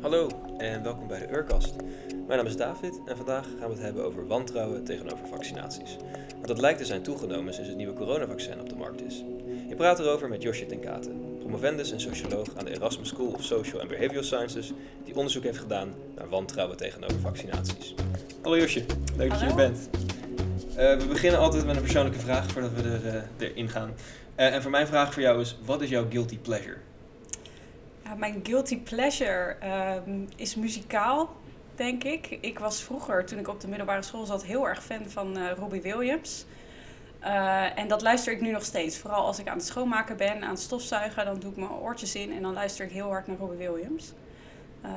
Hallo en welkom bij de Urkast. Mijn naam is David en vandaag gaan we het hebben over wantrouwen tegenover vaccinaties. Want dat lijkt te zijn toegenomen sinds het nieuwe coronavaccin op de markt is. Ik praat erover met Josje ten Katen, promovendus en socioloog aan de Erasmus School of Social and Behavioral Sciences, die onderzoek heeft gedaan naar wantrouwen tegenover vaccinaties. Hallo Josje, leuk dat je er bent. Uh, we beginnen altijd met een persoonlijke vraag voordat we er, uh, erin gaan. Uh, en voor mijn vraag voor jou is, wat is jouw guilty pleasure? Mijn guilty pleasure um, is muzikaal, denk ik. Ik was vroeger, toen ik op de middelbare school zat, heel erg fan van uh, Robbie Williams. Uh, en dat luister ik nu nog steeds. Vooral als ik aan het schoonmaken ben, aan het stofzuigen, dan doe ik mijn oortjes in en dan luister ik heel hard naar Robbie Williams. Uh,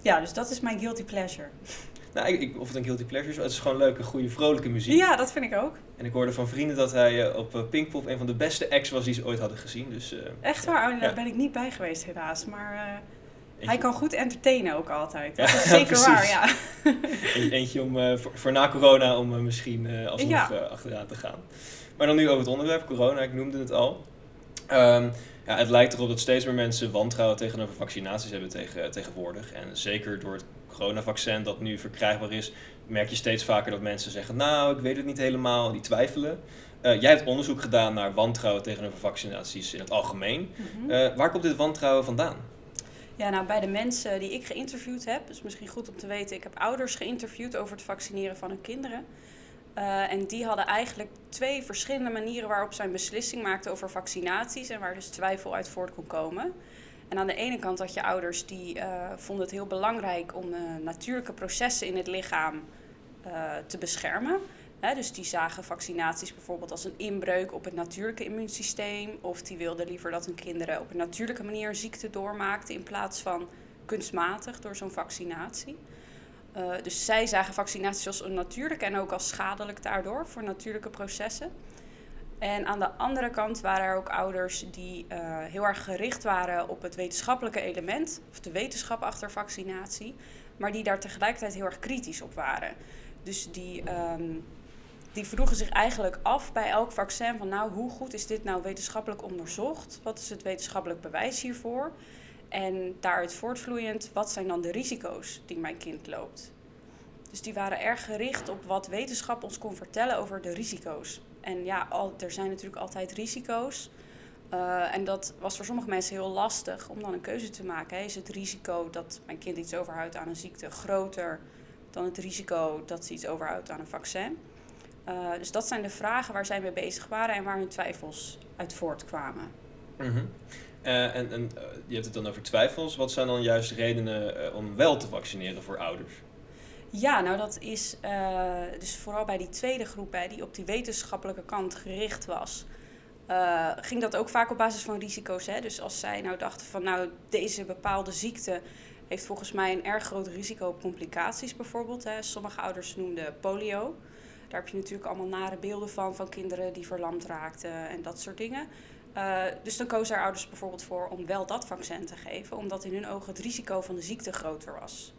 ja, dus dat is mijn guilty pleasure. Nou, ik, of het een guilty pleasure is, het is gewoon leuke, goede, vrolijke muziek. Ja, dat vind ik ook. En ik hoorde van vrienden dat hij op uh, Pinkpop een van de beste acts was die ze ooit hadden gezien. Dus, uh, Echt waar? Oh, daar ja. ben ik niet bij geweest helaas. Maar uh, hij kan goed entertainen ook altijd. Dat ja, is zeker waar, ja. Eentje om, voor, voor, na corona om misschien alsnog ja. achteraan te gaan. Maar dan nu over het onderwerp, corona, ik noemde het al. Um, ja, het lijkt erop dat steeds meer mensen wantrouwen tegenover vaccinaties hebben tegen, tegenwoordig. En zeker door het coronavaccin dat nu verkrijgbaar is, merk je steeds vaker dat mensen zeggen: Nou, ik weet het niet helemaal, die twijfelen. Uh, jij hebt onderzoek gedaan naar wantrouwen tegenover vaccinaties in het algemeen. Mm -hmm. uh, waar komt dit wantrouwen vandaan? Ja, nou bij de mensen die ik geïnterviewd heb, is misschien goed om te weten, ik heb ouders geïnterviewd over het vaccineren van hun kinderen. Uh, en die hadden eigenlijk twee verschillende manieren waarop zij een beslissing maakten over vaccinaties en waar dus twijfel uit voort kon komen. En aan de ene kant had je ouders die uh, vonden het heel belangrijk om uh, natuurlijke processen in het lichaam te beschermen. Dus die zagen vaccinaties bijvoorbeeld als een inbreuk op het natuurlijke immuunsysteem. Of die wilden liever dat hun kinderen op een natuurlijke manier ziekte doormaakten in plaats van kunstmatig door zo'n vaccinatie. Dus zij zagen vaccinaties als onnatuurlijk en ook als schadelijk daardoor voor natuurlijke processen. En aan de andere kant waren er ook ouders die uh, heel erg gericht waren op het wetenschappelijke element, of de wetenschap achter vaccinatie, maar die daar tegelijkertijd heel erg kritisch op waren. Dus die, um, die vroegen zich eigenlijk af bij elk vaccin van nou, hoe goed is dit nou wetenschappelijk onderzocht? Wat is het wetenschappelijk bewijs hiervoor? En daaruit voortvloeiend, wat zijn dan de risico's die mijn kind loopt? Dus die waren erg gericht op wat wetenschap ons kon vertellen over de risico's. En ja, al, er zijn natuurlijk altijd risico's. Uh, en dat was voor sommige mensen heel lastig om dan een keuze te maken. Is het risico dat mijn kind iets overhoudt aan een ziekte groter dan het risico dat ze iets overhoudt aan een vaccin? Uh, dus dat zijn de vragen waar zij mee bezig waren en waar hun twijfels uit voortkwamen. -hmm. Uh, en, en je hebt het dan over twijfels. Wat zijn dan juist redenen om wel te vaccineren voor ouders? Ja, nou dat is dus vooral bij die tweede groep, hè, die op die wetenschappelijke kant gericht was, ging dat ook vaak op basis van risico's. Hè? Dus als zij nou dachten van nou deze bepaalde ziekte heeft volgens mij een erg groot risico op complicaties bijvoorbeeld. Hè? Sommige ouders noemden polio. Daar heb je natuurlijk allemaal nare beelden van, van kinderen die verlamd raakten en dat soort dingen. Uh, dus dan kozen er ouders bijvoorbeeld voor om wel dat vaccin te geven, omdat in hun ogen het risico van de ziekte groter was.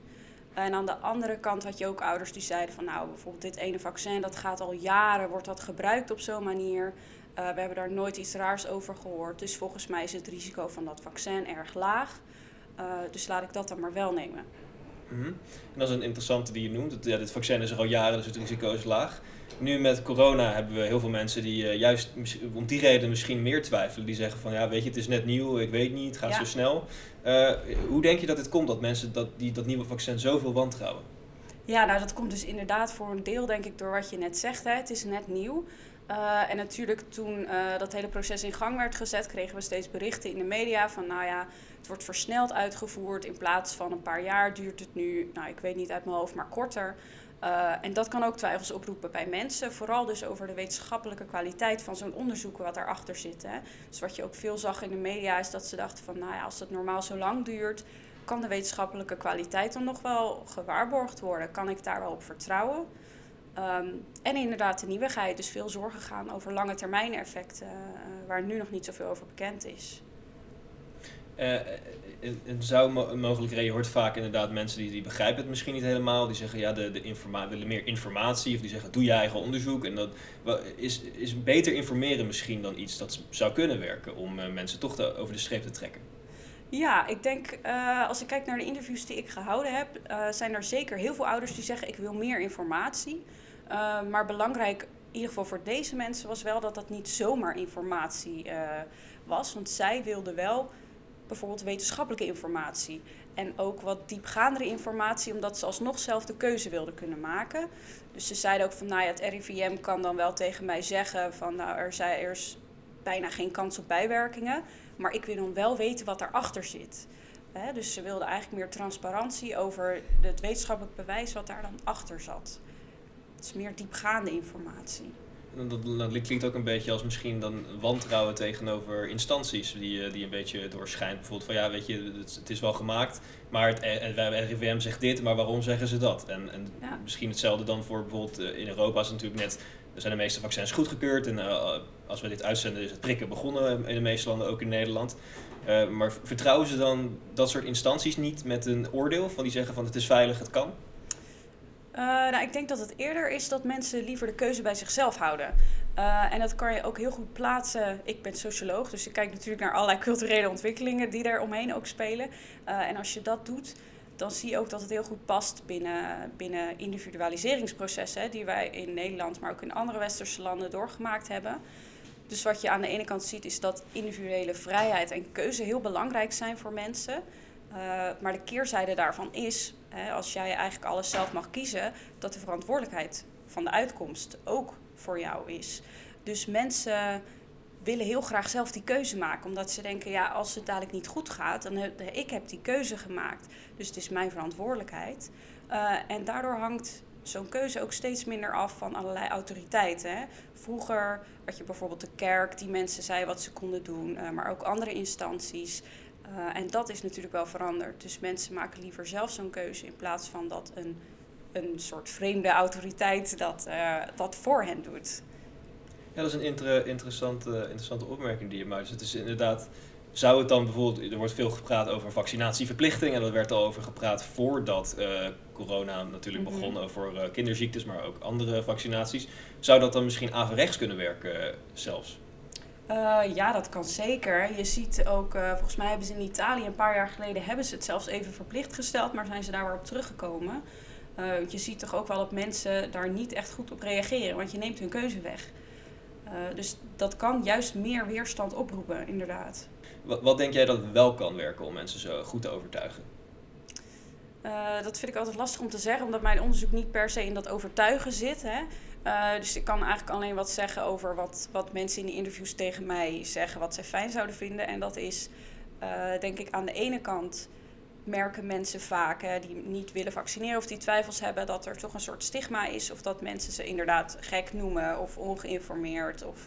En aan de andere kant had je ook ouders die zeiden van nou, bijvoorbeeld dit ene vaccin, dat gaat al jaren, wordt dat gebruikt op zo'n manier. Uh, we hebben daar nooit iets raars over gehoord. Dus volgens mij is het risico van dat vaccin erg laag. Uh, dus laat ik dat dan maar wel nemen. Mm -hmm. En dat is een interessante die je noemt. Het, ja, dit vaccin is er al jaren, dus het risico is laag. Nu met corona hebben we heel veel mensen die uh, juist om die reden misschien meer twijfelen. Die zeggen van ja, weet je, het is net nieuw, ik weet niet, het gaat ja. zo snel. Uh, hoe denk je dat het komt dat mensen dat, die, dat nieuwe vaccin zoveel wantrouwen? Ja, nou dat komt dus inderdaad voor een deel denk ik door wat je net zegt. Hè. Het is net nieuw. Uh, en natuurlijk toen uh, dat hele proces in gang werd gezet, kregen we steeds berichten in de media van nou ja, het wordt versneld uitgevoerd. In plaats van een paar jaar duurt het nu, nou ik weet niet uit mijn hoofd, maar korter. Uh, en dat kan ook twijfels oproepen bij mensen, vooral dus over de wetenschappelijke kwaliteit van zo'n onderzoek wat daarachter zit. Hè. Dus wat je ook veel zag in de media is dat ze dachten van, nou ja, als het normaal zo lang duurt, kan de wetenschappelijke kwaliteit dan nog wel gewaarborgd worden? Kan ik daar wel op vertrouwen? Um, en inderdaad de nieuwigheid, dus veel zorgen gaan over lange termijn effecten, uh, waar nu nog niet zoveel over bekend is. Uh, zou een mogelijke reden. Je hoort vaak inderdaad mensen die, die begrijpen het misschien niet helemaal. Die zeggen ja, de, de willen meer informatie. Of die zeggen doe je eigen onderzoek. En dat is, is beter informeren misschien dan iets dat zou kunnen werken om mensen toch over de streep te trekken. Ja, ik denk uh, als ik kijk naar de interviews die ik gehouden heb, uh, zijn er zeker heel veel ouders die zeggen ik wil meer informatie. Uh, maar belangrijk, in ieder geval voor deze mensen, was wel dat dat niet zomaar informatie was. Want zij wilden wel bijvoorbeeld wetenschappelijke informatie. En ook wat diepgaandere informatie, omdat ze alsnog zelf de keuze wilden kunnen maken. Dus ze zeiden ook van, nou ja, het RIVM kan dan wel tegen mij zeggen van, nou, er, zijn, er is bijna geen kans op bijwerkingen. Maar ik wil dan wel weten wat daarachter zit. dus ze wilden eigenlijk meer transparantie over het wetenschappelijk bewijs wat daar dan achter zat. Het is meer diepgaande informatie. Dat, dat klinkt ook een beetje als misschien dan wantrouwen tegenover instanties die, eh, die een beetje doorschijnt. Bijvoorbeeld van ja, weet je, het, is wel gemaakt, maar het, het RIVM zegt dit, maar waarom zeggen ze dat? En, en misschien hetzelfde dan voor bijvoorbeeld eh, in Europa is natuurlijk net, er zijn de meeste vaccins goedgekeurd en uh, als we dit uitzenden is het prikken begonnen in de meeste landen, ook in Nederland. maar vertrouwen ze dan dat soort instanties niet met een oordeel van die zeggen van het is veilig, het kan? Uh, nou, ik denk dat het eerder is dat mensen liever de keuze bij zichzelf houden. Uh, en dat kan je ook heel goed plaatsen. Ik ben socioloog, dus ik kijk natuurlijk naar allerlei culturele ontwikkelingen die daar omheen ook spelen. En als je dat doet, dan zie je ook dat het heel goed past binnen, binnen individualiseringsprocessen die wij in Nederland, maar ook in andere westerse landen doorgemaakt hebben. Dus wat je aan de ene kant ziet, is dat individuele vrijheid en keuze heel belangrijk zijn voor mensen. maar de keerzijde daarvan is hè, als jij eigenlijk alles zelf mag kiezen, dat de verantwoordelijkheid van de uitkomst ook voor jou is. Dus mensen willen heel graag zelf die keuze maken, omdat ze denken, ja, als het dadelijk niet goed gaat, dan heb ik heb die keuze gemaakt, dus het is mijn verantwoordelijkheid. Uh, en daardoor hangt zo'n keuze ook steeds minder af van allerlei autoriteiten. Hè. Vroeger had je bijvoorbeeld de kerk die mensen zei wat ze konden doen, uh, maar ook andere instanties. Uh, en dat is natuurlijk wel veranderd. Dus mensen maken liever zelf zo'n keuze in plaats van dat een, een soort vreemde autoriteit dat, uh, dat voor hen doet. Ja, dat is een inter interessante, interessante opmerking die je maakt. Dus het is inderdaad, zou het dan bijvoorbeeld, er wordt veel gepraat over vaccinatieverplichting en dat werd al over gepraat voordat corona natuurlijk mm -hmm. begon over uh, kinderziektes, maar ook andere vaccinaties. Zou dat dan misschien averechts kunnen werken zelfs? Uh, ja, dat kan zeker. Je ziet ook, uh, volgens mij hebben ze in Italië een paar jaar geleden hebben ze het zelfs even verplicht gesteld, maar zijn ze daar weer op teruggekomen. Uh, je ziet toch ook wel dat mensen daar niet echt goed op reageren, want je neemt hun keuze weg. dus dat kan juist meer weerstand oproepen, inderdaad. Wat, wat denk jij dat wel kan werken om mensen zo goed te overtuigen? Dat vind ik altijd lastig om te zeggen, omdat mijn onderzoek niet per se in dat overtuigen zit. Hè. Uh, dus ik kan eigenlijk alleen wat zeggen over wat, wat mensen in die interviews tegen mij zeggen, wat zij fijn zouden vinden. En dat is, uh, denk ik, aan de ene kant merken mensen vaak hè, die niet willen vaccineren of die twijfels hebben dat er toch een soort stigma is. Of dat mensen ze inderdaad gek noemen of ongeïnformeerd of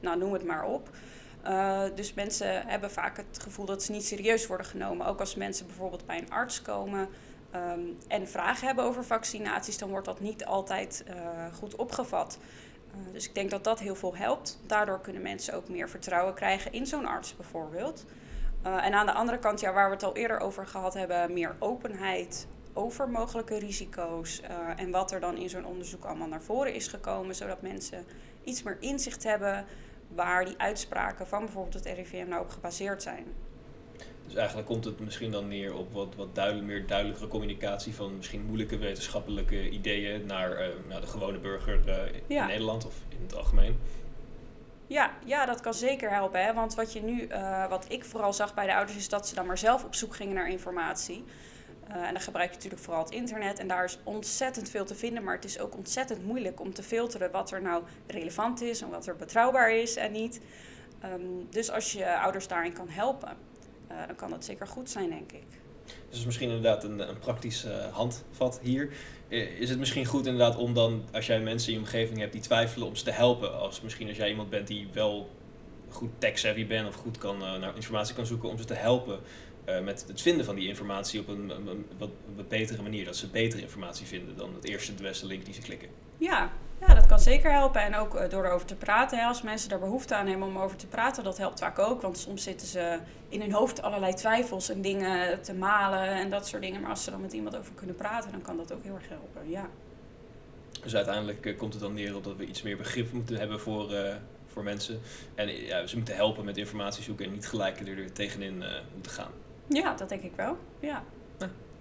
nou noem het maar op. Dus mensen hebben vaak het gevoel dat ze niet serieus worden genomen. Ook als mensen bijvoorbeeld bij een arts komen um, en vragen hebben over vaccinaties, dan wordt dat niet altijd uh, goed opgevat. Uh, dus ik denk dat dat heel veel helpt. Daardoor kunnen mensen ook meer vertrouwen krijgen in zo'n arts bijvoorbeeld. Uh, en aan de andere kant, ja, waar we het al eerder over gehad hebben, meer openheid over mogelijke risico's en wat er dan in zo'n onderzoek allemaal naar voren is gekomen, zodat mensen iets meer inzicht hebben waar die uitspraken van bijvoorbeeld het RIVM nou op gebaseerd zijn. Dus eigenlijk komt het misschien dan neer op wat, wat duidelijk, meer duidelijkere communicatie van misschien moeilijke wetenschappelijke ideeën naar, uh, naar de gewone burger uh, ja. in Nederland of in het algemeen. Ja, ja, dat kan zeker helpen. Hè? Want wat je nu, uh, wat ik vooral zag bij de ouders, is dat ze dan maar zelf op zoek gingen naar informatie. en dan gebruik je natuurlijk vooral het internet. En daar is ontzettend veel te vinden. Maar het is ook ontzettend moeilijk om te filteren wat er nou relevant is en wat er betrouwbaar is en niet. Um, dus als je ouders daarin kan helpen dan kan dat zeker goed zijn, denk ik. Dus misschien inderdaad een, een praktisch uh, handvat hier. Is het misschien goed inderdaad om dan, als jij mensen in je omgeving hebt die twijfelen, om ze te helpen? Als misschien als jij iemand bent die wel goed tech-savvy bent of goed kan, uh, naar informatie kan zoeken, om ze te helpen met het vinden van die informatie op een, een, een, wat, betere manier. Dat ze betere informatie vinden dan het eerste de beste link die ze klikken. Ja, ja, dat kan zeker helpen. En ook uh, door erover te praten. Hè. Als mensen daar behoefte aan hebben om over te praten, dat helpt vaak ook. Want soms zitten ze in hun hoofd allerlei twijfels en dingen te malen en dat soort dingen. Maar als ze dan met iemand over kunnen praten, dan kan dat ook heel erg helpen. Ja. Dus uiteindelijk uh, komt het dan neer op dat we iets meer begrip moeten hebben voor, uh, voor mensen. En ja, ze moeten helpen met informatie zoeken en niet gelijk er tegenin moeten gaan. Ja, dat denk ik wel. Ja.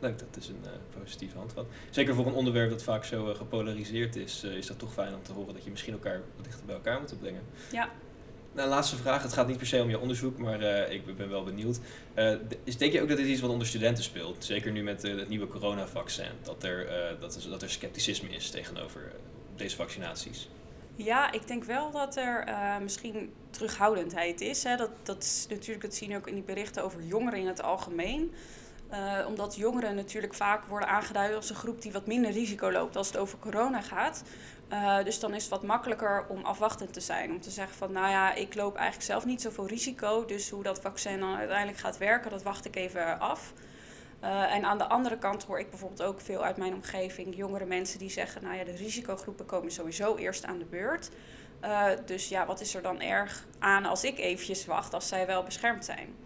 Leuk, dat is een uh, positieve handvat. Zeker voor een onderwerp dat vaak zo uh, gepolariseerd is, uh, is dat toch fijn om te horen dat je misschien elkaar wat dichter bij elkaar moet brengen. Ja. Nou, laatste vraag. Het gaat niet per se om je onderzoek, maar ik ben wel benieuwd. is, denk je ook dat dit iets wat onder studenten speelt? Zeker nu met het nieuwe coronavaccin, dat er, dat, is, dat er scepticisme is tegenover deze vaccinaties? Ja, ik denk wel dat er misschien terughoudendheid is. Hè. Dat, dat is natuurlijk, dat zien we ook in die berichten over jongeren in het algemeen. Uh, omdat jongeren natuurlijk vaak worden aangeduid als een groep die wat minder risico loopt als het over corona gaat. Uh, dus dan is het wat makkelijker om afwachtend te zijn. Om te zeggen van, nou ja, ik loop eigenlijk zelf niet zoveel risico. Dus hoe dat vaccin dan uiteindelijk gaat werken, dat wacht ik even af. Uh, en aan de andere kant hoor ik bijvoorbeeld ook veel uit mijn omgeving jongere mensen die zeggen, nou ja, de risicogroepen komen sowieso eerst aan de beurt. dus ja, wat is er dan erg aan als ik eventjes wacht als zij wel beschermd zijn?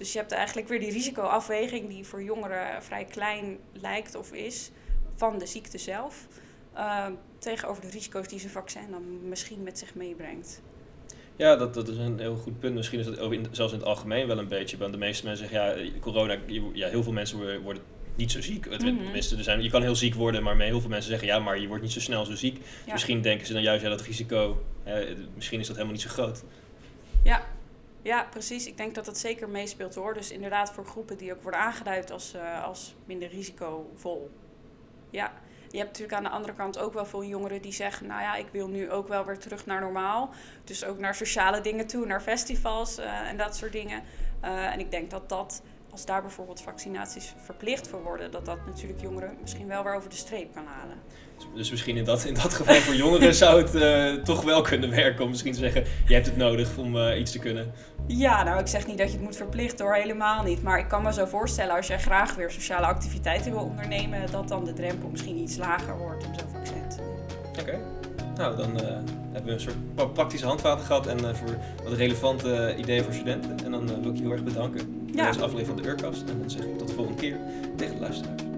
Dus je hebt eigenlijk weer die risicoafweging die voor jongeren vrij klein lijkt of is van de ziekte zelf. Uh, tegenover de risico's die zijn vaccin dan misschien met zich meebrengt. Ja, dat, dat is een heel goed punt. Misschien is dat ook in, zelfs in het algemeen wel een beetje. Want de meeste mensen zeggen, ja, corona, ja, heel veel mensen worden niet zo ziek. Het, mm er zijn, je kan heel ziek worden, maar heel veel mensen zeggen, ja, maar je wordt niet zo snel zo ziek. Dus misschien denken ze dan juist, ja, dat risico, misschien is dat helemaal niet zo groot. Ja, ja, precies. Ik denk dat dat zeker meespeelt hoor. Dus inderdaad voor groepen die ook worden aangeduid als, uh, als minder risicovol. Ja, je hebt natuurlijk aan de andere kant ook wel veel jongeren die zeggen: Nou ja, ik wil nu ook wel weer terug naar normaal. Dus ook naar sociale dingen toe, naar festivals uh, en dat soort dingen. Uh, en ik denk dat dat, als daar bijvoorbeeld vaccinaties verplicht voor worden, dat dat natuurlijk jongeren misschien wel weer over de streep kan halen. Dus misschien in dat, in dat geval voor jongeren zou het uh, toch wel kunnen werken om misschien te zeggen, je hebt het nodig om uh, iets te kunnen. Ja, nou ik zeg niet dat je het moet verplichten hoor, helemaal niet. Maar ik kan me zo voorstellen als jij graag weer sociale activiteiten wil ondernemen, dat dan de drempel misschien iets lager wordt om zo'n vaccin te. Oké, nou dan uh, hebben we een soort praktische handvaten gehad en voor wat relevante ideeën voor studenten. En dan wil ik je heel erg bedanken voor deze aflevering van de Urkast. En dan zeg ik tot de volgende keer tegen de luisteraars.